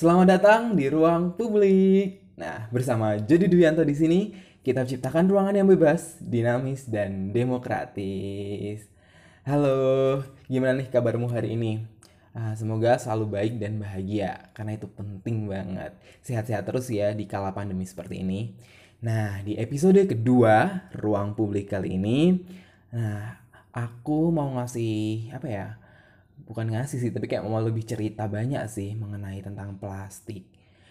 Selamat datang di ruang publik. Nah, bersama Jody Duyanto di sini, kita ciptakan ruangan yang bebas, dinamis, dan demokratis. Halo, gimana nih kabarmu hari ini? Ah, semoga selalu baik dan bahagia, karena itu penting banget. Sehat-sehat terus ya di kala pandemi seperti ini. Nah, di episode kedua Ruang Publik kali ini, nah, aku mau ngasih apa ya? Bukan ngasih sih, tapi kayak mau lebih cerita banyak sih mengenai tentang plastik.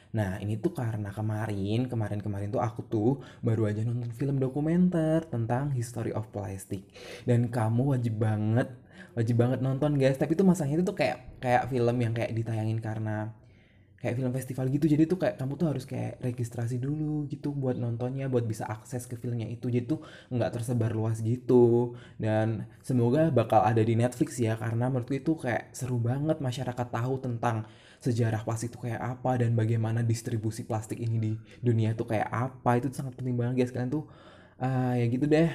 Nah, ini tuh karena kemarin, kemarin-kemarin tuh aku tuh baru aja nonton film dokumenter tentang history of plastic. Dan kamu wajib banget, wajib banget nonton guys. Tapi tuh masanya itu tuh kayak kayak film yang kayak ditayangin karena kayak film festival gitu. Jadi tuh kayak kamu tuh harus kayak registrasi dulu gitu buat nontonnya buat bisa akses ke filmnya itu. Jadi tuh nggak tersebar luas gitu. Dan semoga bakal ada di Netflix ya karena menurutku itu kayak seru banget masyarakat tahu tentang sejarah plastik itu kayak apa dan bagaimana distribusi plastik ini di dunia tuh kayak apa. Itu sangat penting banget guys. Kalian tuh uh, ya gitu deh.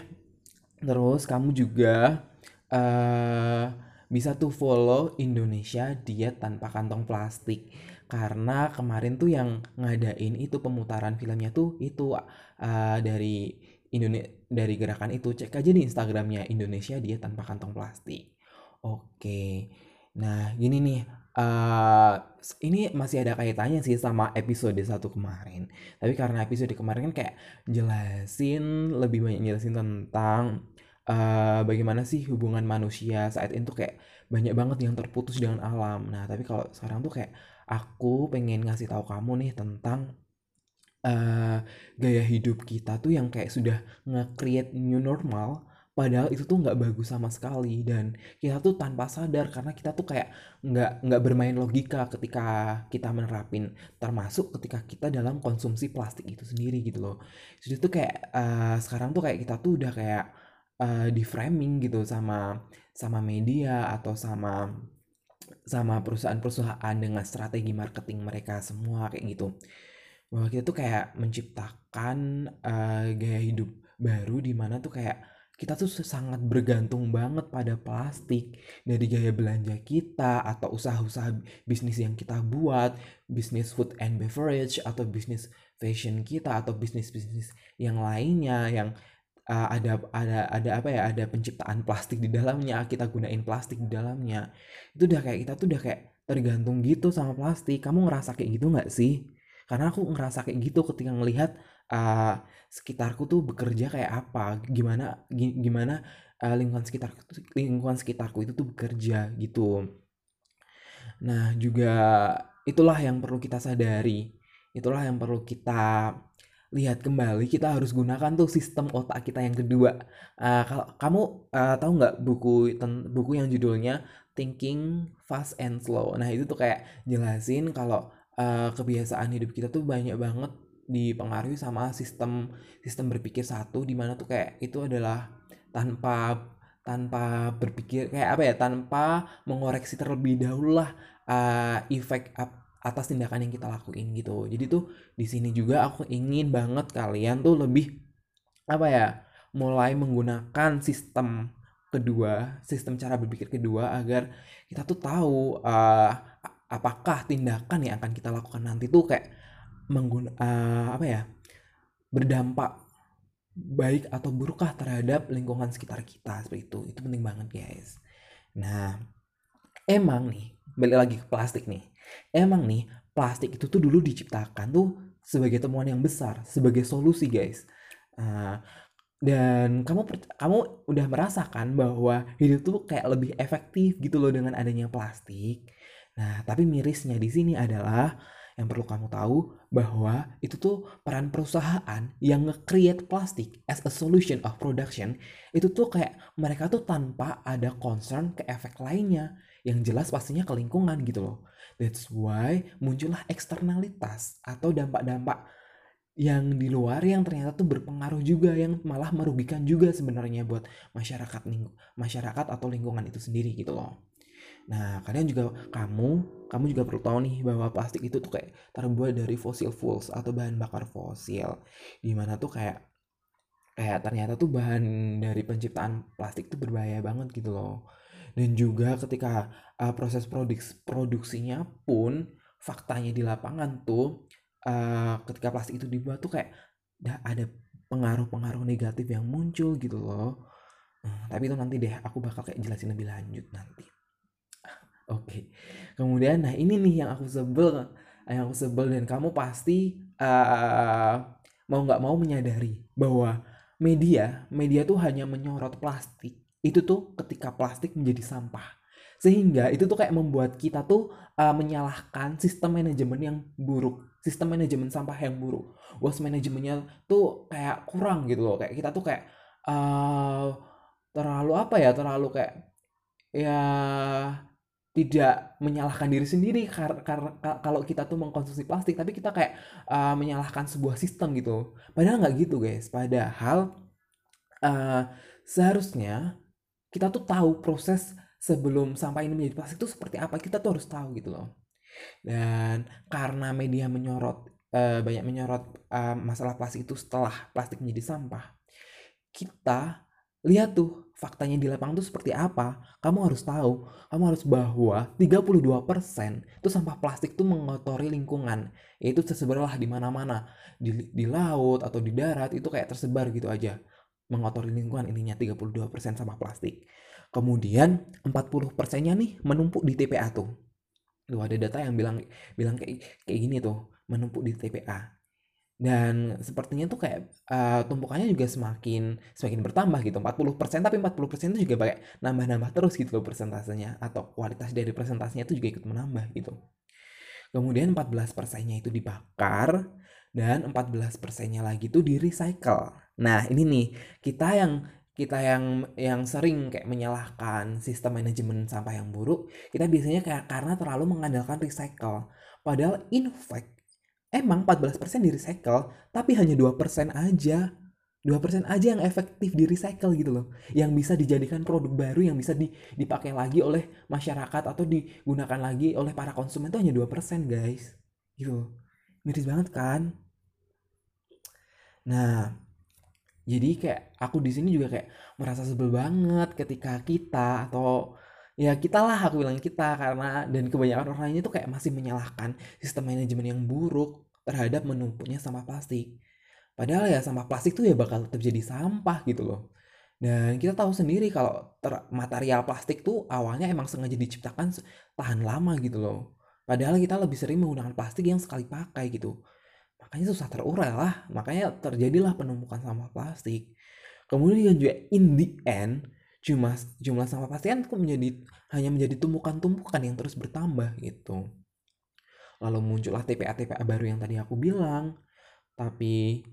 Terus kamu juga uh, bisa tuh follow Indonesia Diet Tanpa Kantong Plastik karena kemarin tuh yang ngadain itu pemutaran filmnya tuh itu uh, dari Indonesia dari gerakan itu cek aja di Instagramnya Indonesia dia tanpa kantong plastik. Oke, nah gini nih uh, ini masih ada kaitannya sih sama episode satu kemarin. Tapi karena episode kemarin kan kayak jelasin lebih banyak jelasin tentang uh, bagaimana sih hubungan manusia saat itu kayak banyak banget yang terputus dengan alam. Nah tapi kalau sekarang tuh kayak aku pengen ngasih tahu kamu nih tentang uh, gaya hidup kita tuh yang kayak sudah nge-create new normal padahal itu tuh nggak bagus sama sekali. Dan kita tuh tanpa sadar karena kita tuh kayak nggak nggak bermain logika ketika kita menerapin termasuk ketika kita dalam konsumsi plastik itu sendiri gitu loh. Jadi tuh kayak uh, sekarang tuh kayak kita tuh udah kayak uh, di framing gitu sama sama media atau sama sama perusahaan-perusahaan dengan strategi marketing mereka semua kayak gitu. Bahwa kita tuh kayak menciptakan uh, gaya hidup baru di mana tuh kayak kita tuh sangat bergantung banget pada plastik dari gaya belanja kita atau usaha-usaha bisnis yang kita buat, bisnis food and beverage atau bisnis fashion kita atau bisnis-bisnis yang lainnya yang uh, ada ada ada apa ya ada penciptaan plastik di dalamnya kita gunain plastik di dalamnya. Itu udah kayak kita tuh udah kayak tergantung gitu sama plastik. Kamu ngerasa kayak gitu nggak sih? Karena aku ngerasa kayak gitu ketika ngelihat uh, sekitarku tuh bekerja kayak apa. Gimana gimana uh, lingkungan sekitar lingkungan sekitarku itu tuh bekerja gitu. Nah juga itulah yang perlu kita sadari. Itulah yang perlu kita lihat kembali kita harus gunakan tuh sistem otak kita yang kedua. Uh, kalau kamu uh, tahu nggak buku buku yang judulnya Thinking Fast and Slow? Nah itu tuh kayak jelasin kalau uh, kebiasaan hidup kita tuh banyak banget dipengaruhi sama sistem sistem berpikir satu di mana tuh kayak itu adalah tanpa tanpa berpikir kayak apa ya tanpa mengoreksi terlebih dahulu lah uh, efek atas tindakan yang kita lakuin gitu. Jadi tuh di sini juga aku ingin banget kalian tuh lebih apa ya mulai menggunakan sistem kedua sistem cara berpikir kedua agar kita tuh tahu uh, apakah tindakan yang akan kita lakukan nanti tuh kayak mengguna uh, apa ya berdampak baik atau burukkah terhadap lingkungan sekitar kita seperti itu. Itu penting banget guys. Nah emang nih balik lagi ke plastik nih Emang nih, plastik itu tuh dulu diciptakan tuh sebagai temuan yang besar, sebagai solusi guys. Uh, dan kamu kamu udah merasakan bahwa hidup tuh kayak lebih efektif gitu loh dengan adanya plastik. Nah, tapi mirisnya di sini adalah yang perlu kamu tahu bahwa itu tuh peran perusahaan yang nge-create plastik as a solution of production itu tuh kayak mereka tuh tanpa ada concern ke efek lainnya yang jelas pastinya ke lingkungan gitu loh. That's why muncullah eksternalitas atau dampak-dampak yang di luar yang ternyata tuh berpengaruh juga yang malah merugikan juga sebenarnya buat masyarakat masyarakat atau lingkungan itu sendiri gitu loh. Nah, kalian juga kamu kamu juga perlu tahu nih bahwa plastik itu tuh kayak terbuat dari fossil fuels atau bahan bakar fosil. Di mana tuh kayak kayak ternyata tuh bahan dari penciptaan plastik tuh berbahaya banget gitu loh dan juga ketika uh, proses produks produksinya pun faktanya di lapangan tuh uh, ketika plastik itu dibuat tuh kayak ada pengaruh-pengaruh negatif yang muncul gitu loh. Uh, tapi itu nanti deh aku bakal kayak jelasin lebih lanjut nanti. Oke. Okay. Kemudian nah ini nih yang aku sebel, yang aku sebel dan kamu pasti uh, mau nggak mau menyadari bahwa media, media tuh hanya menyorot plastik. Itu tuh ketika plastik menjadi sampah. Sehingga itu tuh kayak membuat kita tuh uh, menyalahkan sistem manajemen yang buruk. Sistem manajemen sampah yang buruk. Waste manajemennya tuh kayak kurang gitu loh. Kayak kita tuh kayak uh, terlalu apa ya terlalu kayak ya tidak menyalahkan diri sendiri karena kalau kita tuh mengkonsumsi plastik. Tapi kita kayak uh, menyalahkan sebuah sistem gitu padahal nggak gitu guys. Padahal uh, seharusnya kita tuh tahu proses sebelum sampah ini menjadi plastik itu seperti apa kita tuh harus tahu gitu loh. Dan karena media menyorot uh, banyak menyorot uh, masalah plastik itu setelah plastik menjadi sampah kita lihat tuh faktanya di lapangan itu seperti apa kamu harus tahu kamu harus bahwa 32% itu sampah plastik itu mengotori lingkungan. Yaitu tersebarlah di mana-mana di, di laut atau di darat itu kayak tersebar gitu aja mengotori lingkungan ininya 32% sampah plastik Kemudian 40 persennya nih menumpuk di TPA tuh. Tuh ada data yang bilang bilang kayak kayak gini tuh, menumpuk di TPA. Dan sepertinya tuh kayak uh, tumpukannya juga semakin semakin bertambah gitu. 40% tapi 40% itu juga kayak nambah-nambah terus gitu loh persentasenya atau kualitas dari presentasinya itu juga ikut menambah gitu. Kemudian 14 persennya itu dibakar dan 14 persennya lagi tuh di recycle. Nah ini nih kita yang kita yang yang sering kayak menyalahkan sistem manajemen sampah yang buruk, kita biasanya kayak karena terlalu mengandalkan recycle. Padahal in fact emang 14% di recycle, tapi hanya 2% aja. 2% aja yang efektif di recycle gitu loh. Yang bisa dijadikan produk baru yang bisa dipakai lagi oleh masyarakat atau digunakan lagi oleh para konsumen itu hanya 2% guys. Gitu. Miris banget kan? Nah, jadi kayak aku di sini juga kayak merasa sebel banget ketika kita atau ya kita lah aku bilang kita karena dan kebanyakan orang lainnya tuh kayak masih menyalahkan sistem manajemen yang buruk terhadap menumpuknya sampah plastik. Padahal ya sampah plastik tuh ya bakal tetap jadi sampah gitu loh. Dan kita tahu sendiri kalau material plastik tuh awalnya emang sengaja diciptakan tahan lama gitu loh. Padahal kita lebih sering menggunakan plastik yang sekali pakai gitu makanya susah terurai lah. Makanya terjadilah penumpukan sampah plastik. Kemudian juga in the end cuma jumlah sampah plastik kan menjadi hanya menjadi tumpukan-tumpukan yang terus bertambah gitu. Lalu muncullah TPA TPA baru yang tadi aku bilang. Tapi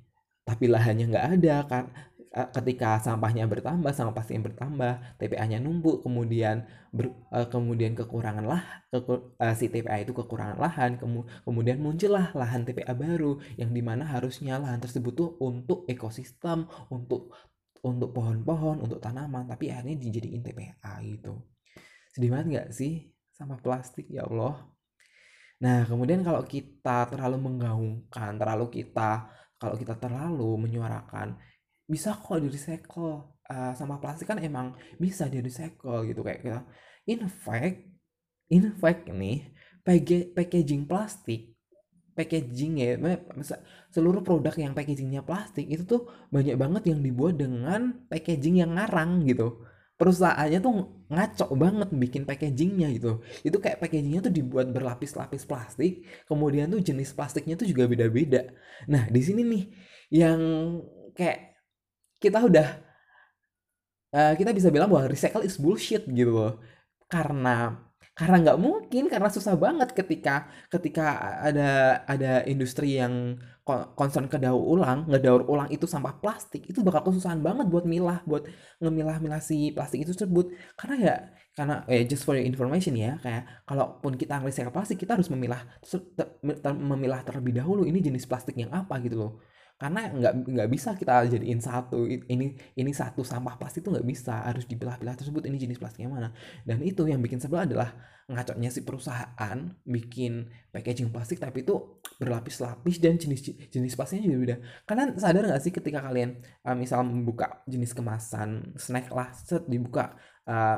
tapi lahannya nggak ada kan ketika sampahnya bertambah sampah plastiknya bertambah TPA-nya numpuk kemudian ber, uh, kemudian kekurangan lah ke, uh, si TPA itu kekurangan lahan kemu, kemudian muncullah lahan TPA baru yang di mana harusnya lahan tersebut tuh untuk ekosistem untuk untuk pohon-pohon untuk tanaman tapi akhirnya dijadiin TPA gitu. Sedih banget nggak sih? Sama plastik ya Allah. Nah kemudian kalau kita terlalu menggaungkan terlalu kita kalau kita terlalu menyuarakan bisa kok di recycle. Uh, sama plastik kan emang bisa di recycle gitu kayak kita. In fact in fact nih packaging plastik packaging ya seluruh produk yang packagingnya plastik itu tuh banyak banget yang dibuat dengan packaging yang ngarang gitu. Perusahaannya tuh ngaco banget bikin packagingnya gitu. Itu kayak packagingnya tuh dibuat berlapis-lapis plastik kemudian tuh jenis plastiknya tuh juga beda-beda. Nah di sini nih yang kayak kita udah uh, kita bisa bilang bahwa recycle is bullshit gitu loh. Karena karena nggak mungkin karena susah banget ketika ketika ada ada industri yang concern ke daur ulang ngedaur ulang itu sampah plastik itu bakal kesusahan banget buat milah buat ngemilah-milah si plastik itu tersebut. Karena ya karena eh just for your information ya kayak kalaupun kita recycle plastik kita harus memilah memilah terlebih dahulu ini jenis plastik yang apa gitu loh karena nggak nggak bisa kita jadiin satu ini ini satu sampah plastik itu nggak bisa harus dipilah-pilah tersebut ini jenis plastiknya mana. Dan itu yang bikin sebel adalah ngacoknya si perusahaan bikin packaging plastik tapi itu berlapis-lapis dan jenis jenis plastiknya juga beda. Kalian sadar nggak sih ketika kalian uh, misal membuka jenis kemasan snack lah set dibuka uh,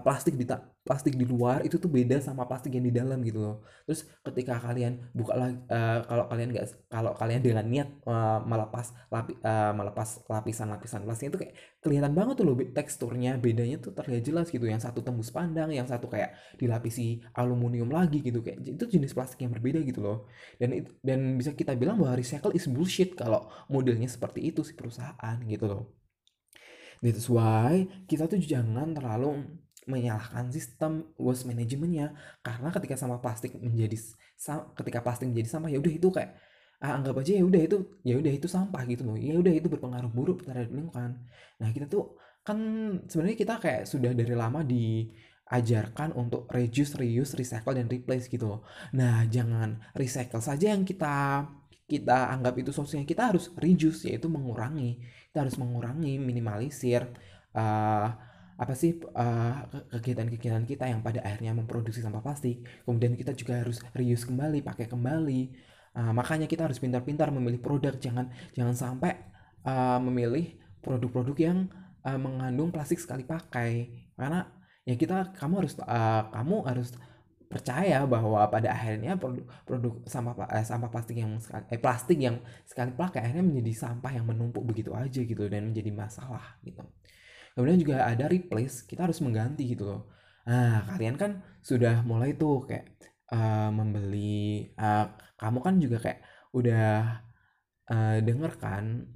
plastik di plastik di luar itu tuh beda sama plastik yang di dalam gitu loh. Terus ketika kalian buka lagi uh, kalau kalian nggak kalau kalian dengan niat uh, melepas lapi, uh, melepas lapisan-lapisan plastik itu kayak kelihatan banget tuh loh teksturnya bedanya tuh terlihat jelas gitu. Yang satu tembus pandang, yang satu kayak dilapisi aluminium lagi gitu kayak itu jenis plastik yang berbeda gitu loh. Dan itu dan bisa kita bilang bahwa recycle is bullshit kalau modelnya seperti itu si perusahaan gitu loh. That's why kita tuh jangan terlalu menyalahkan sistem waste manajemennya karena ketika sampah plastik menjadi ketika plastik menjadi sampah ya udah itu kayak ah, anggap aja ya udah itu ya udah itu sampah gitu loh. Ya udah itu berpengaruh buruk terhadap lingkungan. Nah kita tuh kan sebenarnya kita kayak sudah dari lama diajarkan untuk reduce reuse recycle dan replace gitu loh. Nah jangan recycle saja yang kita kita anggap itu solusinya. Kita harus reduce yaitu mengurangi. Kita harus mengurangi minimalisir uh, apa sih uh, kegiatan-kegiatan kita yang pada akhirnya memproduksi sampah plastik. Kemudian kita juga harus reuse kembali pakai kembali. Uh, makanya kita harus pintar-pintar memilih produk. Jangan jangan sampai uh, memilih produk-produk yang uh, mengandung plastik sekali pakai. Karena ya kita kamu harus uh, kamu harus percaya bahwa pada akhirnya produk, produk sampah eh, sampah plastik yang eh, plastik yang sekali pakai akhirnya menjadi sampah yang menumpuk begitu aja gitu dan menjadi masalah gitu kemudian juga ada replace kita harus mengganti gitu loh. Nah kalian kan sudah mulai tuh kayak uh, membeli uh, kamu kan juga kayak udah uh, denger kan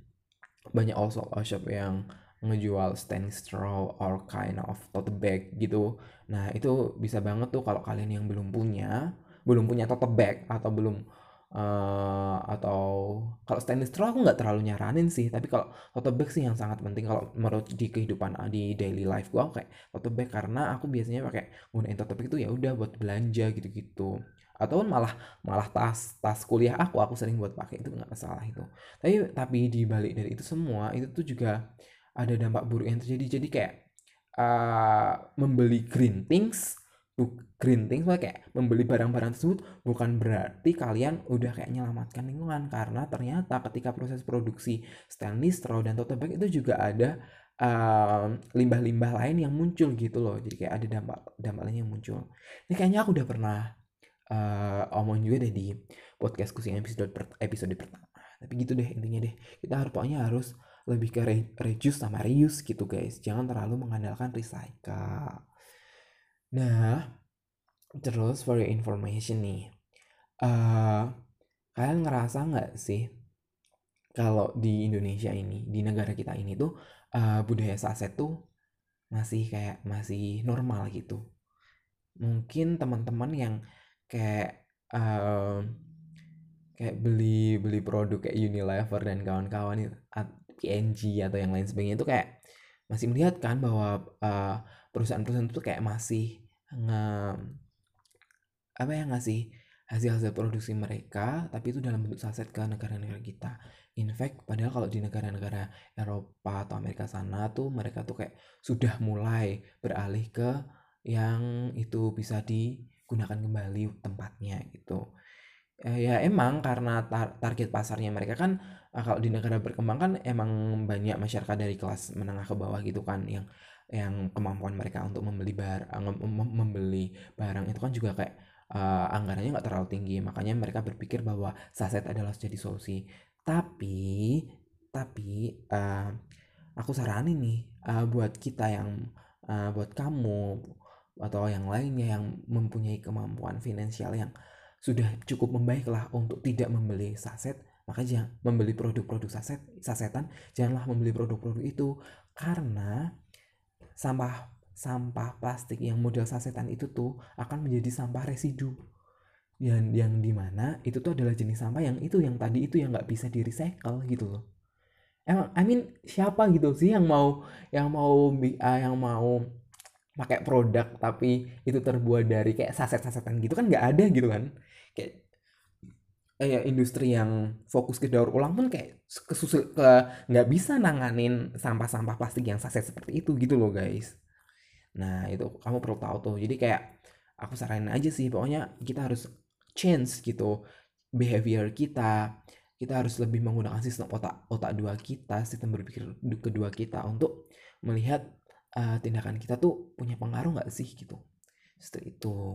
banyak also shop yang ngejual stainless straw or kind of tote bag gitu. Nah itu bisa banget tuh kalau kalian yang belum punya belum punya tote bag atau belum uh, atau kalau stainless straw aku nggak terlalu nyaranin sih tapi kalau tote bag sih yang sangat penting. Kalau menurut di kehidupan uh, di daily life gua kayak tote bag karena aku biasanya pakai gunain tote bag itu ya udah buat belanja gitu-gitu. Atau malah malah tas tas kuliah aku aku sering buat pakai itu nggak masalah itu. Tapi tapi di balik dari itu semua itu tuh juga ada dampak buruk yang terjadi. Jadi kayak uh, membeli green things green things kayak membeli barang-barang tersebut bukan berarti kalian udah kayak nyelamatkan lingkungan. Karena ternyata ketika proses produksi stainless straw dan tote bag itu juga ada limbah-limbah uh, lain yang muncul gitu loh. Jadi kayak ada dampak dampak lain yang muncul. Ini kayaknya aku udah pernah uh, omongin juga deh di podcast kucing episode per, episode pertama. Tapi gitu deh intinya deh. Kita harus pokoknya harus lebih ke re reduce sama reuse gitu guys. Jangan terlalu mengandalkan recycle Nah, terus for your information nih, uh, kalian ngerasa nggak sih kalau di Indonesia ini, di negara kita ini tuh uh, budaya saset tuh masih kayak masih normal gitu. Mungkin teman-teman yang kayak uh, kayak beli beli produk kayak Unilever dan kawan-kawan itu PNG atau yang lain sebagainya itu kayak masih melihat kan bahwa uh, perusahaan-perusahaan itu kayak masih nge apa ya ngasih hasil-hasil produksi mereka tapi itu dalam bentuk saset ke negara-negara kita. In fact padahal kalau di negara-negara Eropa atau Amerika sana tuh mereka tuh kayak sudah mulai beralih ke yang itu bisa digunakan kembali tempatnya gitu. eh, ya emang karena tar target pasarnya mereka kan eh, kalau di negara berkembang kan emang banyak masyarakat dari kelas menengah ke bawah gitu kan yang yang kemampuan mereka untuk membeli barang membeli barang itu kan juga kayak uh, anggarannya nggak terlalu tinggi. Makanya mereka berpikir bahwa saset adalah jadi solusi. Tapi tapi uh, aku saranin nih uh, buat kita yang uh, buat kamu atau yang lainnya yang mempunyai kemampuan finansial yang sudah cukup membaik lah untuk tidak membeli saset. Maka jangan membeli produk-produk saset sasetan janganlah membeli produk-produk itu. Karena sampah sampah plastik yang model sasetan itu tuh akan menjadi sampah residu. Yang yang di mana itu tuh adalah jenis sampah yang itu yang tadi itu yang nggak bisa di recycle gitu loh. Emang I mean siapa gitu sih yang mau yang mau uh, yang mau pakai produk tapi itu terbuat dari kayak saset-sasetan gitu kan nggak ada gitu kan kayak kayak industri yang fokus ke daur ulang pun kayak kesusul ke nggak bisa nanganin sampah-sampah plastik yang saset seperti itu gitu loh guys. Nah itu kamu perlu tahu tuh. Jadi kayak aku saranin aja sih pokoknya kita harus change gitu behavior kita. Kita harus lebih menggunakan sistem otak otak dua kita sistem berpikir kedua kita untuk melihat uh, tindakan kita tuh punya pengaruh nggak sih gitu. Seperti itu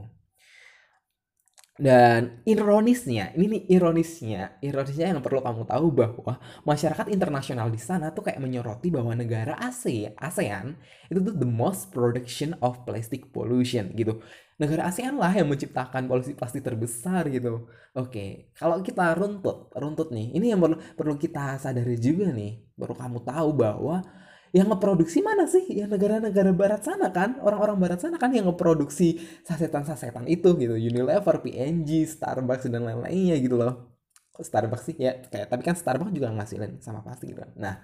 dan ironisnya, ini nih ironisnya, ironisnya yang perlu kamu tahu bahwa masyarakat internasional di sana tuh kayak menyoroti bahwa negara ASEAN, ASEAN itu tuh the most production of plastic pollution gitu. Negara ASEAN lah yang menciptakan polusi plastik terbesar gitu. Oke, kalau kita runtut, runtut nih, ini yang perlu perlu kita sadari juga nih, perlu kamu tahu bahwa yang ngeproduksi mana sih? Ya negara-negara barat sana kan? Orang-orang barat sana kan yang ngeproduksi sasetan-sasetan itu gitu. Unilever, P&G, Starbucks dan lain-lainnya gitu loh. Starbucks sih? Ya kayak tapi kan Starbucks juga ngasilin sama plastik gitu kan. Nah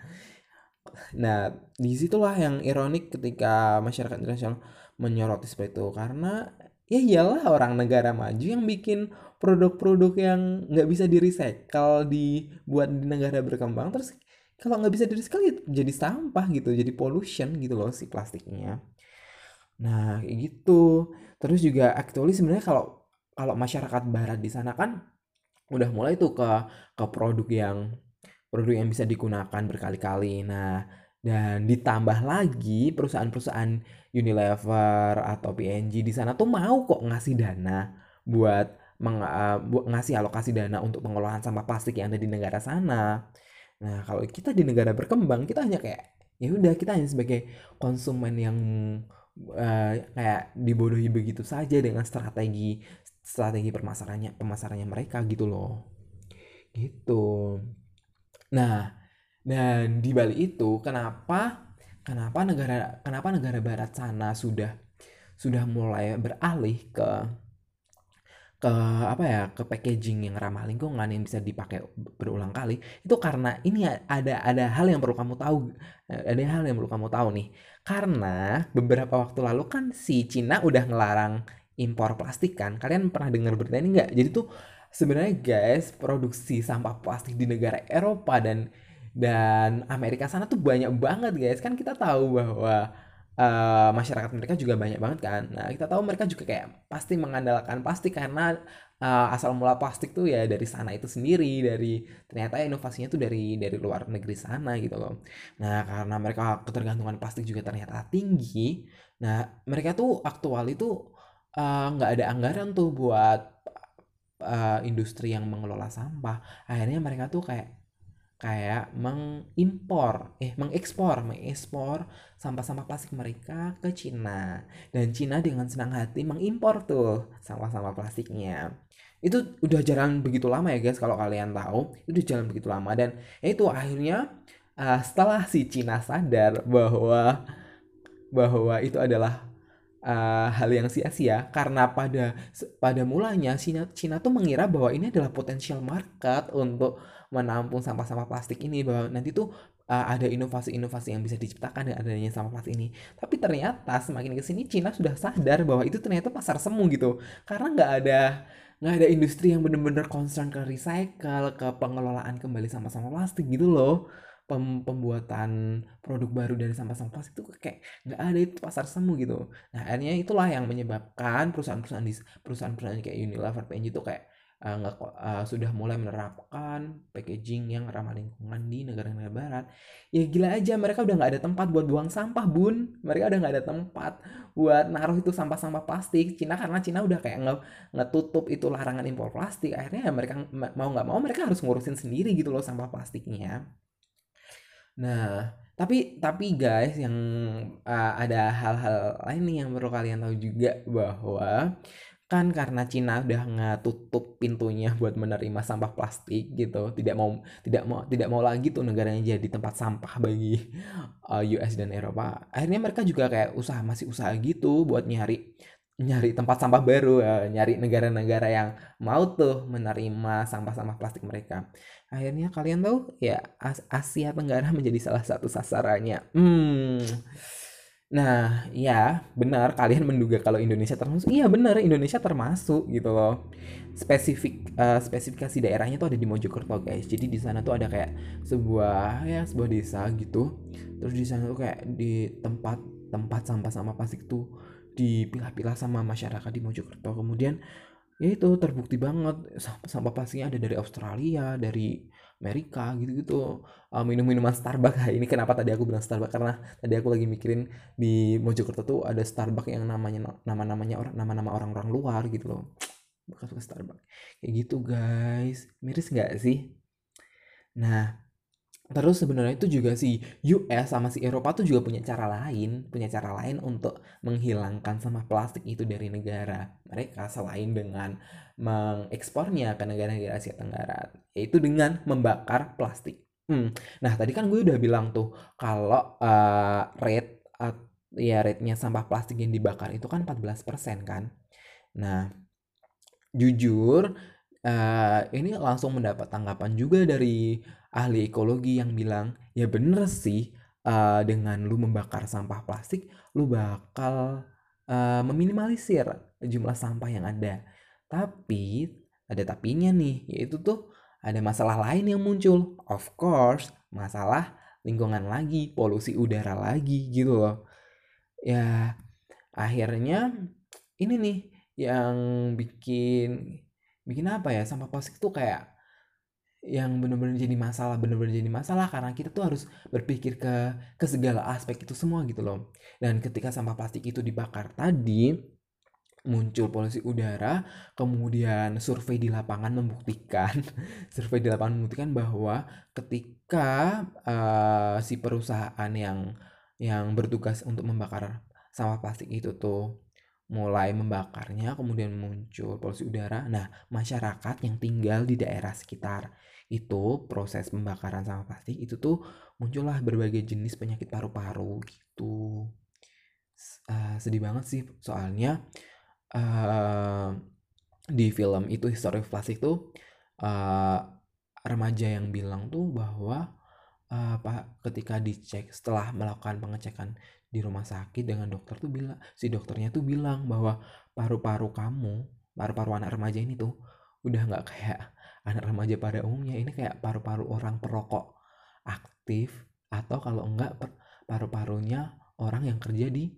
nah di situlah yang ironik ketika masyarakat internasional menyoroti seperti itu. Karena ya iyalah orang negara maju yang bikin produk-produk yang nggak bisa di recycle dibuat di negara berkembang terus kalau nggak bisa dari sekali jadi sampah gitu jadi pollution gitu loh si plastiknya. Nah kayak gitu. Terus juga actually sebenarnya kalau kalau masyarakat barat di sana kan udah mulai tuh ke ke produk yang produk yang bisa digunakan berkali-kali. Nah dan ditambah lagi perusahaan-perusahaan Unilever atau P&G di sana tuh mau kok ngasih dana buat meng, uh, ngasih alokasi dana untuk pengelolaan sampah plastik yang ada di negara sana Nah, kalau kita di negara berkembang, kita hanya kayak ya udah kita hanya sebagai konsumen yang uh, kayak dibodohi begitu saja dengan strategi strategi pemasarannya pemasarannya mereka gitu loh. Gitu. Nah, dan di balik itu kenapa kenapa negara kenapa negara barat sana sudah sudah mulai beralih ke ke apa ya ke packaging yang ramah lingkungan yang bisa dipakai berulang kali itu karena ini ada ada hal yang perlu kamu tahu ada hal yang perlu kamu tahu nih. Karena beberapa waktu lalu kan si Cina udah ngelarang impor plastik kan kalian pernah dengar berita ini nggak? Jadi tuh sebenarnya guys produksi sampah plastik di negara Eropa dan dan Amerika sana tuh banyak banget guys. Kan kita tahu bahwa uh, masyarakat mereka juga banyak banget kan. Nah, kita tahu mereka juga kayak pasti mengandalkan plastik karena uh, asal mula plastik tuh ya dari sana itu sendiri, dari ternyata inovasinya tuh dari dari luar negeri sana gitu loh. Nah, karena mereka ketergantungan plastik juga ternyata tinggi. Nah, mereka tuh aktual itu eh, nggak uh, ada anggaran tuh buat uh, industri yang mengelola sampah. Akhirnya mereka tuh kayak kayak mengimpor eh mengekspor mengekspor sampah-sampah plastik mereka ke Cina. Dan Cina dengan senang hati mengimpor tuh sampah-sampah plastiknya. Itu udah jalan begitu lama ya guys kalau kalian tahu itu jalan begitu lama. Dan itu akhirnya uh, setelah si Cina sadar bahwa bahwa itu adalah uh, hal yang sia-sia karena pada pada mulanya Cina Cina tuh mengira bahwa ini adalah potensial market untuk menampung sampah-sampah plastik ini bahwa nanti tuh uh, ada inovasi-inovasi yang bisa diciptakan dengan adanya sampah plastik ini. Tapi ternyata semakin ke sini Cina sudah sadar bahwa itu ternyata pasar semu gitu. Karena nggak ada nggak ada industri yang benar-benar concern ke recycle, ke pengelolaan kembali sampah-sampah plastik gitu loh. Pem pembuatan produk baru dari sampah-sampah plastik itu kayak nggak ada itu pasar semu gitu. Nah akhirnya itulah yang menyebabkan perusahaan-perusahaan di perusahaan-perusahaan kayak Unilever, P&G itu kayak uh, nggak uh, sudah mulai menerapkan packaging yang ramah lingkungan di negara-negara barat. Ya gila aja mereka udah nggak ada tempat buat buang sampah bun. Mereka udah nggak ada tempat buat naruh itu sampah-sampah plastik. Cina karena Cina udah kayak nge ngetutup itu larangan impor plastik akhirnya ya mereka mau nggak mau mereka harus ngurusin sendiri gitu loh sampah plastiknya nah tapi tapi guys yang uh, ada hal-hal lain nih yang perlu kalian tahu juga bahwa kan karena Cina udah ngetutup pintunya buat menerima sampah plastik gitu tidak mau tidak mau tidak mau lagi tuh negaranya jadi tempat sampah bagi uh, US dan Eropa. Akhirnya mereka juga kayak usaha masih usaha gitu buat nyari nyari tempat sampah baru uh, nyari negara-negara yang mau tuh menerima sampah-sampah plastik mereka akhirnya kalian tahu ya Asia Tenggara menjadi salah satu sasarannya hmm Nah, ya benar kalian menduga kalau Indonesia termasuk. Iya benar Indonesia termasuk gitu loh. Spesifik uh, spesifikasi daerahnya tuh ada di Mojokerto guys. Jadi di sana tuh ada kayak sebuah ya sebuah desa gitu. Terus di sana tuh kayak di tempat tempat sampah-sampah plastik tuh dipilah-pilah sama masyarakat di Mojokerto. Kemudian ya itu terbukti banget sampah plastiknya ada dari Australia dari Amerika gitu-gitu. Uh, minum-minuman Starbucks. Ini kenapa tadi aku bilang Starbucks? Karena tadi aku lagi mikirin di Mojokerto tuh ada Starbucks yang namanya nama-namanya orang nama-nama orang-orang luar gitu loh. Bekas bekas Starbucks. Kayak gitu guys. Miris nggak sih? Nah Terus sebenarnya itu juga si US sama si Eropa tuh juga punya cara lain, punya cara lain untuk menghilangkan sampah plastik itu dari negara mereka selain dengan mengekspornya ke negara-negara Asia Tenggara, yaitu dengan membakar plastik. Hmm. Nah tadi kan gue udah bilang tuh kalau uh, rate uh, ya rate-nya sampah plastik yang dibakar itu kan 14% kan. Nah jujur uh, ini langsung mendapat tanggapan juga dari ahli ekologi yang bilang ya bener sih uh, dengan lu membakar sampah plastik lu bakal uh, meminimalisir jumlah sampah yang ada. Tapi ada tapinya nih yaitu tuh ada masalah lain yang muncul. Of course masalah lingkungan lagi polusi udara lagi gitu loh. Ya akhirnya ini nih yang bikin bikin apa ya sampah plastik tuh kayak yang benar-benar jadi masalah benar-benar jadi masalah karena kita tuh harus berpikir ke ke segala aspek itu semua gitu loh. Dan ketika sampah plastik itu dibakar tadi muncul polusi udara kemudian survei di lapangan membuktikan survei di lapangan membuktikan bahwa ketika uh, si perusahaan yang yang bertugas untuk membakar sampah plastik itu tuh mulai membakarnya, kemudian muncul polusi udara. Nah, masyarakat yang tinggal di daerah sekitar itu proses pembakaran sampah plastik itu tuh muncullah berbagai jenis penyakit paru-paru gitu. Uh, sedih banget sih soalnya uh, di film itu History of Plastic tuh uh, remaja yang bilang tuh bahwa uh, pak ketika dicek setelah melakukan pengecekan di rumah sakit dengan dokter tuh bilang si dokternya tuh bilang bahwa paru-paru kamu paru-paru anak remaja ini tuh udah nggak kayak anak remaja pada umumnya. Ini kayak paru-paru orang perokok aktif atau kalau enggak paru-parunya orang yang kerja di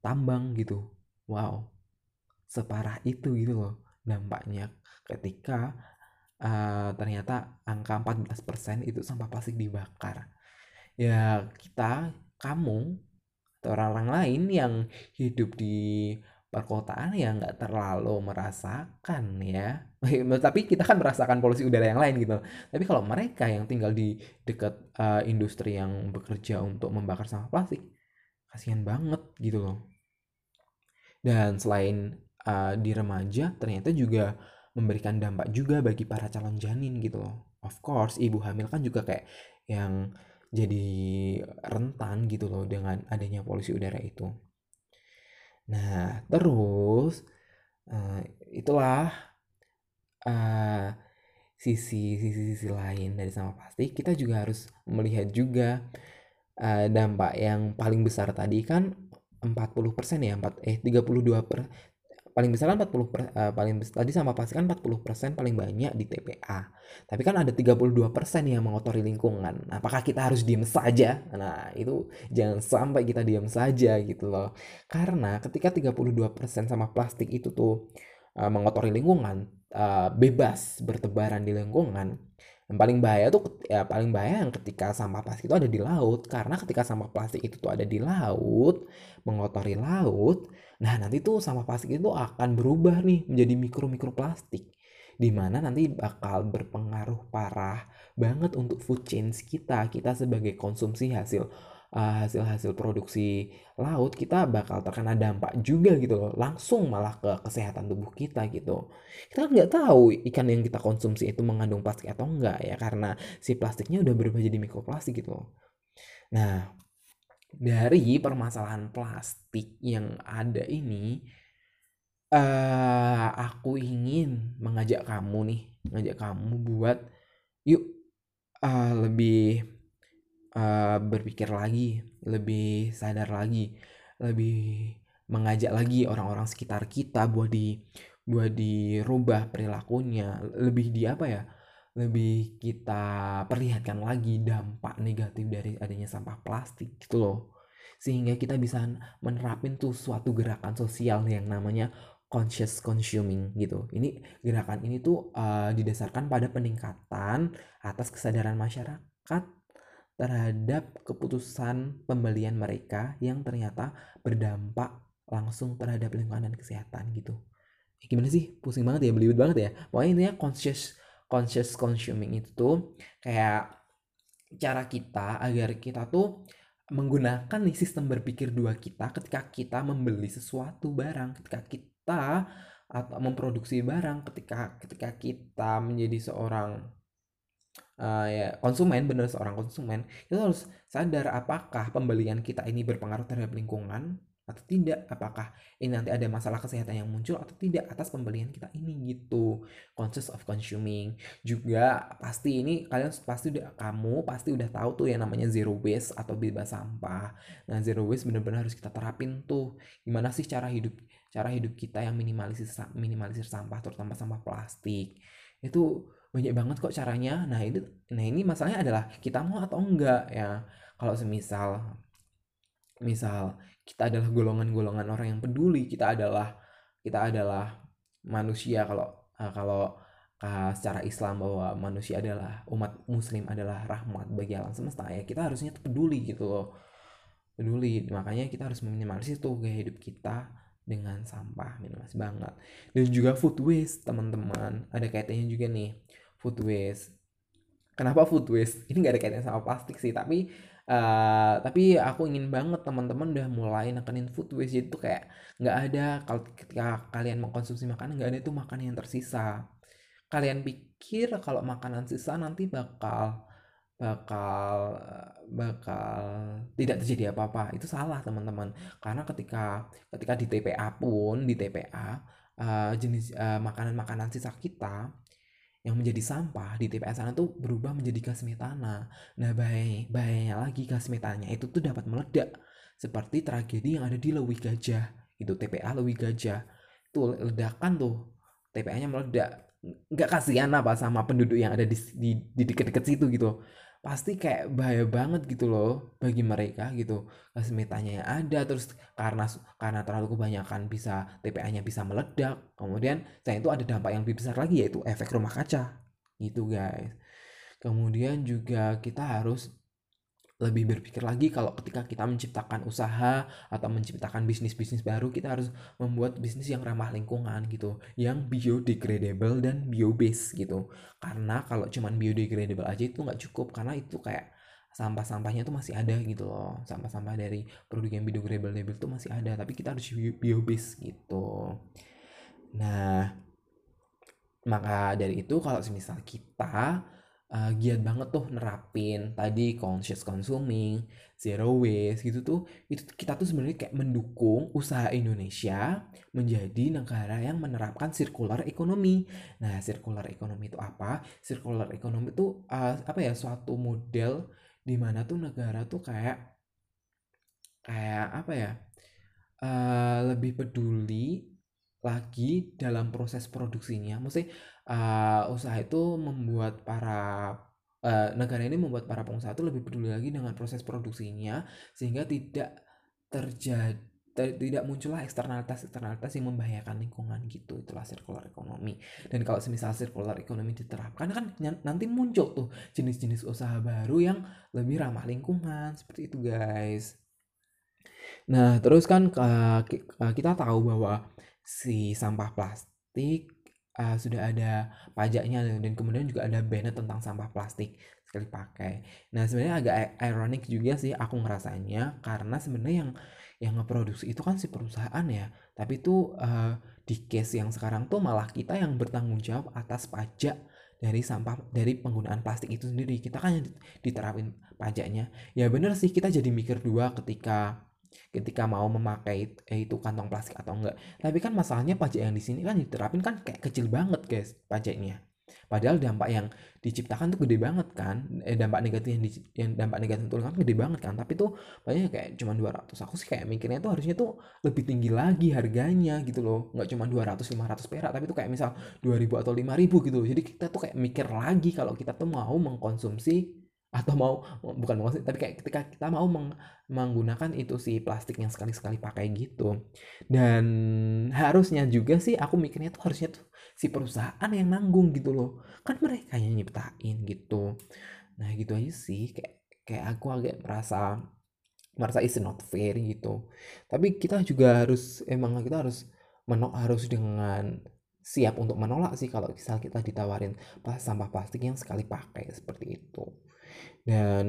tambang gitu. Wow separah itu gitu loh dampaknya. Ketika uh, ternyata angka 14% itu sampah plastik dibakar. Ya kita kamu atau orang-orang lain yang hidup di perkotaan ya nggak terlalu merasakan ya. Tapi kita kan merasakan polusi udara yang lain gitu. Tapi kalau mereka yang tinggal di dekat uh, industri yang bekerja untuk membakar sampah plastik kasihan banget gitu loh. Dan selain uh, di remaja ternyata juga memberikan dampak juga bagi para calon janin gitu loh. Of course ibu hamil kan juga kayak yang jadi rentan gitu loh dengan adanya polusi udara itu. Nah, terus uh, itulah uh, sisi sisi sisi lain dari sampah plastik. Kita juga harus melihat juga uh, dampak yang paling besar tadi kan 40% ya, 4 eh 32 per paling besar kan 40 per, uh, paling tadi sama pasti kan 40% paling banyak di TPA. Tapi kan ada 32% yang mengotori lingkungan. Apakah kita harus diem saja? Nah, itu jangan sampai kita diem saja gitu loh. Karena ketika 32% sama plastik itu tuh uh, mengotori lingkungan, uh, bebas bertebaran di lingkungan, yang paling bahaya tuh ya paling bahaya yang ketika sampah plastik itu ada di laut karena ketika sampah plastik itu tuh ada di laut mengotori laut nah nanti tuh sampah plastik itu akan berubah nih menjadi mikro mikro plastik di mana nanti bakal berpengaruh parah banget untuk food chain kita. Kita sebagai konsumsi hasil uh, hasil-hasil produksi laut kita bakal terkena dampak juga gitu loh langsung malah ke kesehatan tubuh kita gitu. Kita nggak tahu ikan yang kita konsumsi itu mengandung plastik atau enggak ya karena si plastiknya udah berubah jadi mikroplastik gitu loh. Nah dari permasalahan plastik yang ada ini uh, aku ingin mengajak kamu nih mengajak kamu buat yuk uh, lebih uh, berpikir lagi, lebih sadar lagi, lebih mengajak lagi orang-orang sekitar kita buat di buat dirubah perilakunya, lebih di apa ya? Lebih kita perlihatkan lagi dampak negatif dari adanya sampah plastik gitu loh. Sehingga kita bisa menerapin tuh suatu gerakan sosial yang namanya conscious consuming gitu. Ini gerakan ini tuh uh, didasarkan pada peningkatan atas kesadaran masyarakat terhadap keputusan pembelian mereka yang ternyata berdampak langsung terhadap lingkungan dan kesehatan gitu. Ya, gimana sih? Pusing banget ya, belibet banget ya. Pokoknya intinya conscious conscious consuming itu tuh kayak cara kita agar kita tuh menggunakan nih sistem berpikir dua kita ketika kita membeli sesuatu barang, ketika kita atau memproduksi barang, ketika ketika kita menjadi seorang uh, ya konsumen, benar seorang konsumen, kita harus sadar apakah pembelian kita ini berpengaruh terhadap lingkungan atau tidak? Apakah ini nanti ada masalah kesehatan yang muncul atau tidak atas pembelian kita ini gitu. Conscious of consuming. Juga pasti ini kalian pasti udah kamu pasti udah tahu tuh yang namanya zero waste atau bebas sampah. Nah zero waste benar-benar harus kita terapin tuh. Gimana sih cara hidup cara hidup kita yang minimalisir minimalisir sampah terutama sampah plastik? Itu banyak banget kok caranya. Nah itu nah ini masalahnya adalah kita mau atau enggak ya. Kalau semisal misal kita adalah golongan-golongan orang yang peduli kita adalah kita adalah manusia kalau uh, kalau uh, secara Islam bahwa manusia adalah umat muslim adalah rahmat bagi alam semesta ya kita harusnya peduli gitu loh. Peduli makanya kita harus meminimalisir tuh gaya hidup kita dengan sampah minimalis banget. Dan juga food waste teman-teman. Ada kaitannya juga nih food waste. Kenapa food waste? Ini gak ada kaitannya sama plastik sih tapi uh, tapi aku ingin banget teman-teman udah mulai nekenin food waste. Itu kayak nggak ada kalau ketika kalian mengkonsumsi makanan nggak ada itu makanan yang tersisa. Kalian pikir kalau makanan sisa nanti bakal bakal bakal tidak terjadi apa-apa. Itu salah teman-teman. Karena ketika ketika di TPA pun di TPA uh, eh, jenis uh, makanan-makanan sisa kita yang menjadi sampah di TPA sana tuh berubah menjadi gas metana. Nah bahaya, bahayanya lagi gas metananya itu tuh dapat meledak seperti tragedi yang ada di Lewi Gajah itu TPA Lewi Gajah. Tuh ledakan tuh TPA-nya meledak. Nggak kasihan apa sama penduduk yang ada di di, di deket-deket situ gitu pasti kayak bahaya banget gitu loh bagi mereka gitu. Kesemitanya yang ada terus karena karena terlalu kebanyakan bisa TPA-nya bisa meledak kemudian saya itu ada dampak yang lebih besar lagi yaitu efek rumah kaca. Gitu guys. Kemudian juga kita harus lebih berpikir lagi kalau ketika kita menciptakan usaha atau menciptakan bisnis-bisnis baru kita harus membuat bisnis yang ramah lingkungan gitu yang biodegradable dan bio-based gitu. Karena kalau cuman biodegradable aja itu nggak cukup karena itu kayak sampah-sampahnya tuh masih ada gitu loh. Sampah-sampah dari produk yang biodegradable itu masih ada tapi kita harus bio-based gitu. Nah maka dari itu kalau misal kita uh, giat banget tuh nerapin tadi conscious consuming, zero waste gitu tuh itu kita tuh sebenarnya kayak mendukung usaha Indonesia menjadi negara yang menerapkan circular economy. Nah, circular economy itu apa? Circular economy itu uh, apa ya suatu model di mana tuh negara tuh kayak kayak apa ya? Uh, lebih peduli lagi dalam proses produksinya. Maksudnya uh, usaha itu membuat para uh, negara ini membuat para pengusaha itu lebih peduli lagi dengan proses produksinya sehingga tidak terjadi ter, tidak muncullah eksternalitas eksternalitas yang membahayakan lingkungan gitu. Itulah circular economy. Dan kalau semisal circular economy diterapkan kan nanti muncul tuh jenis-jenis usaha baru yang lebih ramah lingkungan seperti itu guys. Nah terus kan kita tahu bahwa si sampah plastik uh, sudah ada pajaknya dan kemudian juga ada banner tentang sampah plastik sekali pakai. Nah sebenarnya agak ironik juga sih aku ngerasanya karena sebenarnya yang yang ngeproduksi itu kan si perusahaan ya, tapi itu uh, di case yang sekarang tuh malah kita yang bertanggung jawab atas pajak dari sampah dari penggunaan plastik itu sendiri. Kita kan diterapin pajaknya. Ya bener sih kita jadi mikir dua ketika ketika mau memakai eh, itu kantong plastik atau enggak. Tapi kan masalahnya pajak yang di sini kan diterapin kan kayak kecil banget guys pajaknya. Padahal dampak yang diciptakan tuh gede banget kan. Eh, dampak negatif yang, di, yang dampak negatif itu kan gede banget kan. Tapi tuh banyak kayak cuma 200. Aku sih kayak mikirnya tuh harusnya tuh lebih tinggi lagi harganya gitu loh. Nggak cuma 200 500 perak tapi tuh kayak misal 2000 atau 5000 gitu loh. Jadi kita tuh kayak mikir lagi kalau kita tuh mau mengkonsumsi atau mau bukan mau tapi kayak ketika kita mau meng, menggunakan itu si plastik yang sekali-sekali pakai gitu. Dan harusnya juga sih aku mikirnya tuh harusnya tuh si perusahaan yang nanggung gitu loh. Kan mereka yang nyiptain gitu. Nah gitu aja sih. Kayak kayak aku agak merasa merasa is not fair gitu. Tapi kita juga harus emang kita harus menolak harus dengan siap untuk menolak sih kalau misal kita ditawarin sampah plastik yang sekali pakai seperti itu dan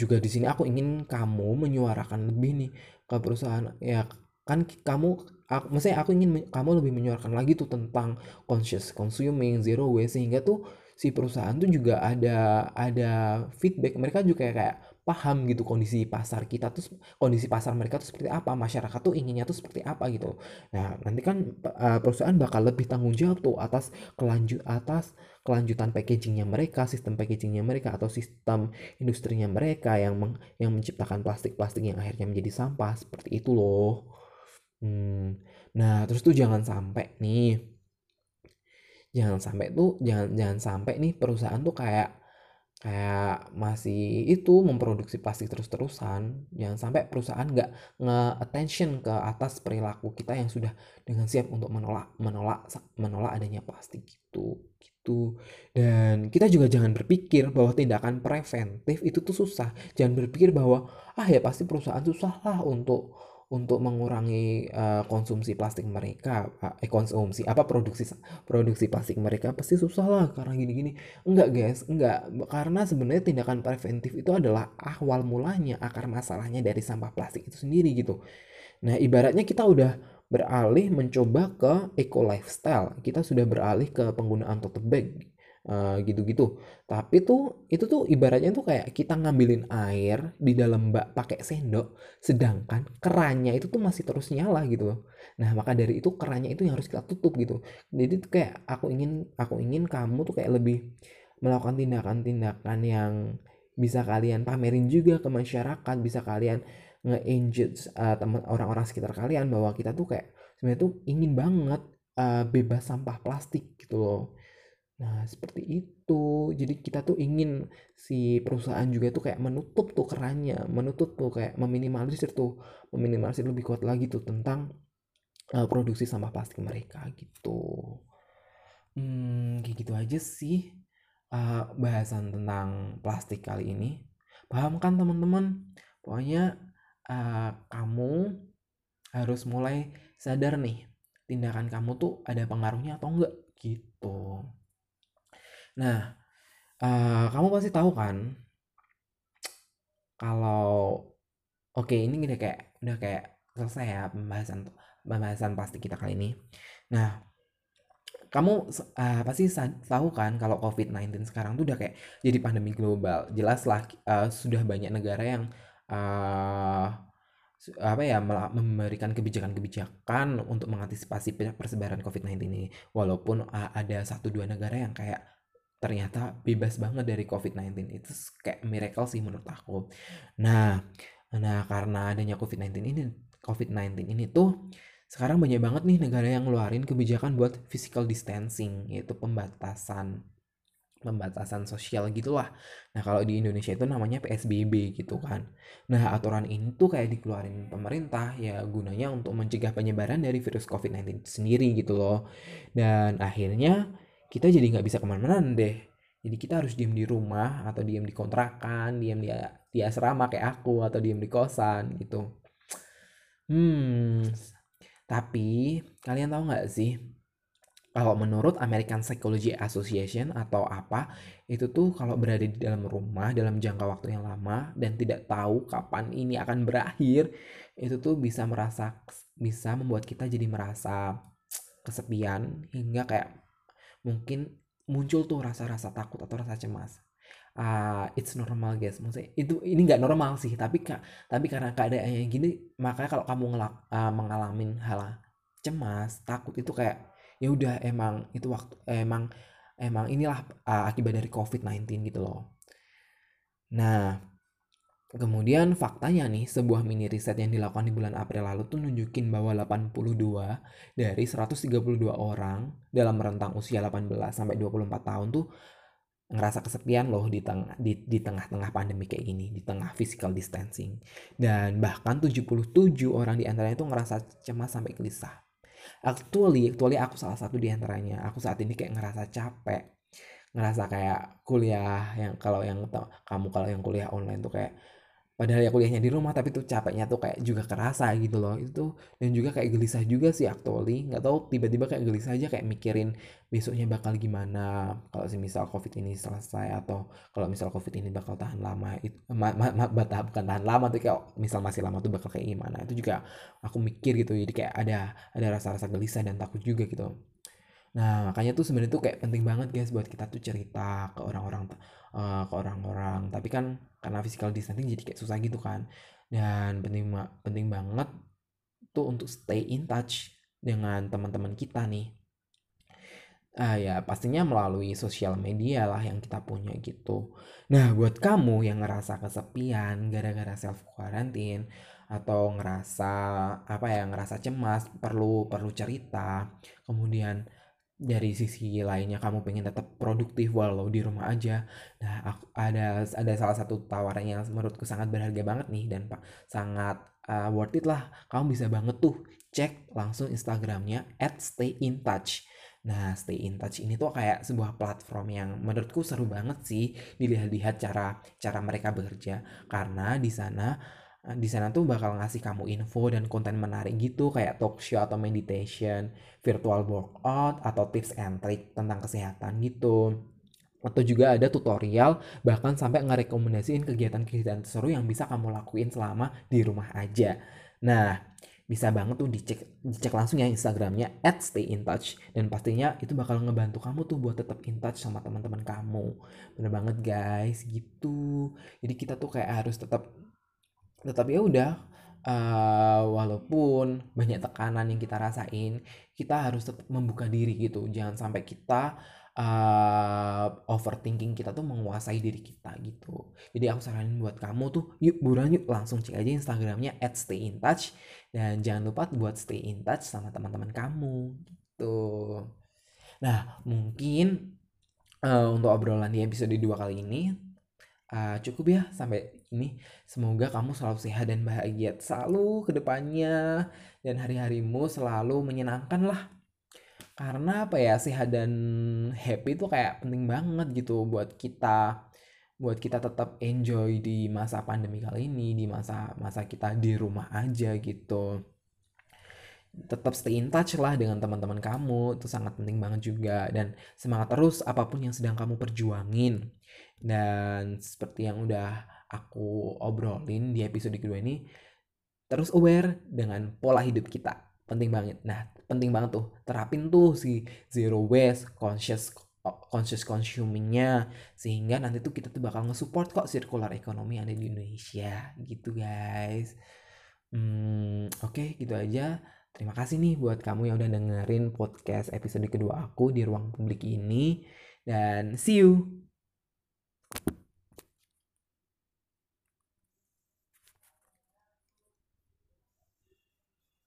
juga di sini aku ingin kamu menyuarakan lebih nih ke perusahaan. Ya kan kamu aku, maksudnya aku ingin kamu lebih menyuarakan lagi tuh tentang conscious consuming zero waste sehingga tuh si perusahaan tuh juga ada ada feedback. Mereka juga kayak paham gitu kondisi pasar kita tuh kondisi pasar mereka tuh seperti apa masyarakat tuh inginnya tuh seperti apa gitu nah nanti kan uh, perusahaan bakal lebih tanggung jawab tuh atas kelanjut atas kelanjutan packagingnya mereka sistem packagingnya mereka atau sistem industrinya mereka yang meng, yang menciptakan plastik-plastik yang akhirnya menjadi sampah seperti itu loh hmm. nah terus tuh jangan sampai nih jangan sampai tuh jangan jangan sampai nih perusahaan tuh kayak kayak masih itu memproduksi plastik terus-terusan jangan sampai perusahaan nggak nge-attention ke atas perilaku kita yang sudah dengan siap untuk menolak menolak menolak adanya plastik gitu gitu. Dan kita juga jangan berpikir bahwa tindakan preventif itu tuh susah. Jangan berpikir bahwa ah ya pasti perusahaan susah lah untuk untuk mengurangi uh, konsumsi plastik mereka eh konsumsi apa produksi produksi plastik mereka pasti susah lah karena gini-gini. Enggak guys enggak. Karena sebenarnya tindakan preventif itu adalah awal mulanya akar masalahnya dari sampah plastik itu sendiri gitu. Nah ibaratnya kita udah beralih mencoba ke eco lifestyle. Kita sudah beralih ke penggunaan tote bag uh, gitu-gitu. Tapi tuh itu tuh ibaratnya tuh kayak kita ngambilin air di dalam bak pakai sendok, sedangkan kerannya itu tuh masih terus nyala gitu. Nah, maka dari itu kerannya itu yang harus kita tutup gitu. Jadi tuh kayak aku ingin aku ingin kamu tuh kayak lebih melakukan tindakan-tindakan yang bisa kalian pamerin juga ke masyarakat, bisa kalian nge-engage uh, teman orang-orang sekitar kalian bahwa kita tuh kayak sebenarnya tuh ingin banget uh, bebas sampah plastik gitu loh Nah, seperti itu. Jadi kita tuh ingin si perusahaan juga tuh kayak menutup tuh kerannya, menutup tuh kayak meminimalisir tuh, meminimalisir lebih kuat lagi tuh tentang uh, produksi sampah plastik mereka gitu. Hmm, kayak gitu aja sih uh, bahasan tentang plastik kali ini. Paham kan teman-teman? Pokoknya uh, kamu harus mulai sadar nih tindakan kamu tuh ada pengaruhnya atau enggak gitu. Nah, uh, kamu pasti tahu kan kalau oke ini udah kayak udah kayak selesai ya pembahasan pembahasan pasti kita kali ini. Nah, kamu uh, pasti tahu kan kalau COVID-19 sekarang tuh udah kayak jadi pandemi global. Jelas lah uh, sudah banyak negara yang uh, apa ya memberikan kebijakan-kebijakan untuk mengantisipasi persebaran COVID-19 ini. Walaupun ada satu dua negara yang kayak ternyata bebas banget dari COVID-19 itu kayak miracle sih menurut aku. Nah, nah karena adanya COVID-19 ini COVID-19 ini tuh sekarang banyak banget nih negara yang ngeluarin kebijakan buat physical distancing yaitu pembatasan pembatasan sosial gitulah. Nah kalau di Indonesia itu namanya PSBB gitu kan. Nah aturan ini tuh kayak dikeluarin pemerintah ya gunanya untuk mencegah penyebaran dari virus COVID-19 sendiri gitu loh. Dan akhirnya kita jadi nggak bisa ke mana-mana deh. Jadi kita harus diem di rumah atau diem di kontrakan diem di di asrama kayak aku atau diem di kosan gitu. Hmm tapi kalian tahu nggak sih kalau menurut American Psychology Association atau apa itu tuh kalau berada di dalam rumah dalam jangka waktu yang lama dan tidak tahu kapan ini akan berakhir itu tuh bisa merasa bisa membuat kita jadi merasa kesepian hingga kayak mungkin muncul tuh rasa-rasa takut atau rasa cemas. Uh, it's normal guys. Maksudnya itu ini nggak normal sih tapi kak tapi karena keadaannya gini makanya kalau kamu ngelak, uh, mengalami hal cemas takut itu kayak ya udah emang itu waktu emang emang inilah uh, akibat dari covid-19 gitu loh. Nah Kemudian faktanya nih, sebuah mini riset yang dilakukan di bulan April lalu tuh nunjukin bahwa 82 dari 132 orang dalam rentang usia 18 sampai 24 tahun tuh ngerasa kesepian loh di tengah di, di tengah-tengah pandemi kayak gini, di tengah physical distancing. Dan bahkan 77 orang di antaranya itu ngerasa cemas sampai gelisah. Actually, actually aku salah satu di antaranya. Aku saat ini kayak ngerasa capek. Ngerasa kayak kuliah yang kalau yang kamu kalau yang kuliah online tuh kayak padahal ya kuliahnya di rumah tapi tuh capeknya tuh kayak juga kerasa gitu loh. Itu dan juga kayak gelisah juga sih actually. Nggak tahu tiba-tiba kayak gelisah aja kayak mikirin besoknya bakal gimana. Kalau misal covid ini selesai atau kalau misal covid ini bakal tahan lama itu ma, ma, ma, bukan tahan lama tuh kayak misal masih lama tuh bakal kayak gimana. Itu juga aku mikir gitu jadi kayak ada ada rasa-rasa gelisah dan takut juga gitu. Nah, makanya tuh sebenarnya tuh kayak penting banget guys buat kita tuh cerita ke orang-orang uh, ke orang-orang. Tapi kan karena physical distancing jadi kayak susah gitu kan. Dan penting penting banget tuh untuk stay in touch dengan teman-teman kita nih. Ah ya, pastinya melalui sosial media lah yang kita punya gitu. Nah, buat kamu yang ngerasa kesepian gara-gara self quarantine atau ngerasa apa ya, ngerasa cemas, perlu perlu cerita, kemudian dari sisi lainnya kamu pengen tetap produktif walau di rumah aja. Nah aku, ada ada salah satu tawaran yang menurutku sangat berharga banget nih dan pak sangat uh, worth it lah. Kamu bisa banget tuh cek langsung instagramnya at stay in touch. Nah, Stay in Touch ini tuh kayak sebuah platform yang menurutku seru banget sih dilihat-lihat cara cara mereka bekerja. Karena di sana di sana tuh bakal ngasih kamu info dan konten menarik gitu kayak talk show atau meditation, virtual workout atau tips and trick tentang kesehatan gitu. Atau juga ada tutorial bahkan sampai ngerekomendasiin kegiatan-kegiatan seru yang bisa kamu lakuin selama di rumah aja. Nah, bisa banget tuh dicek dicek langsung ya Instagramnya at stay in touch dan pastinya itu bakal ngebantu kamu tuh buat tetap in touch sama teman-teman kamu bener banget guys gitu jadi kita tuh kayak harus tetap tetapi ya udah uh, walaupun banyak tekanan yang kita rasain kita harus tetap membuka diri gitu. Jangan sampai kita uh, overthinking kita tuh menguasai diri kita gitu. Jadi aku saranin buat kamu tuh yuk buruan yuk langsung cek aja instagramnya at stay in touch. Dan jangan lupa buat stay in touch sama teman-teman kamu gitu. Nah mungkin uh, untuk obrolan di episode dua kali ini uh, cukup ya sampai ini. Semoga kamu selalu sehat dan bahagia selalu ke depannya dan hari-harimu selalu menyenangkan lah. Karena apa ya sehat dan happy itu kayak penting banget gitu buat kita buat kita tetap enjoy di masa pandemi kali ini di masa masa kita di rumah aja gitu tetap stay in touch lah dengan teman-teman kamu. Itu sangat penting banget juga. Dan semangat terus apa pun yang sedang kamu perjuangin. Dan seperti yang udah aku obrolin di episode kedua ini terus aware dengan pola hidup kita. Penting banget. Nah penting banget tuh. Terapin tuh si zero waste conscious conscious consumingnya. Sehingga nanti tuh kita tuh bakal nge-support kok circular ekonomi yang ada di Indonesia. Gitu guys. Hmm, oke okay, gitu aja Terima kasih nih buat kamu yang udah dengerin podcast episode kedua aku di ruang publik ini. Dan see you!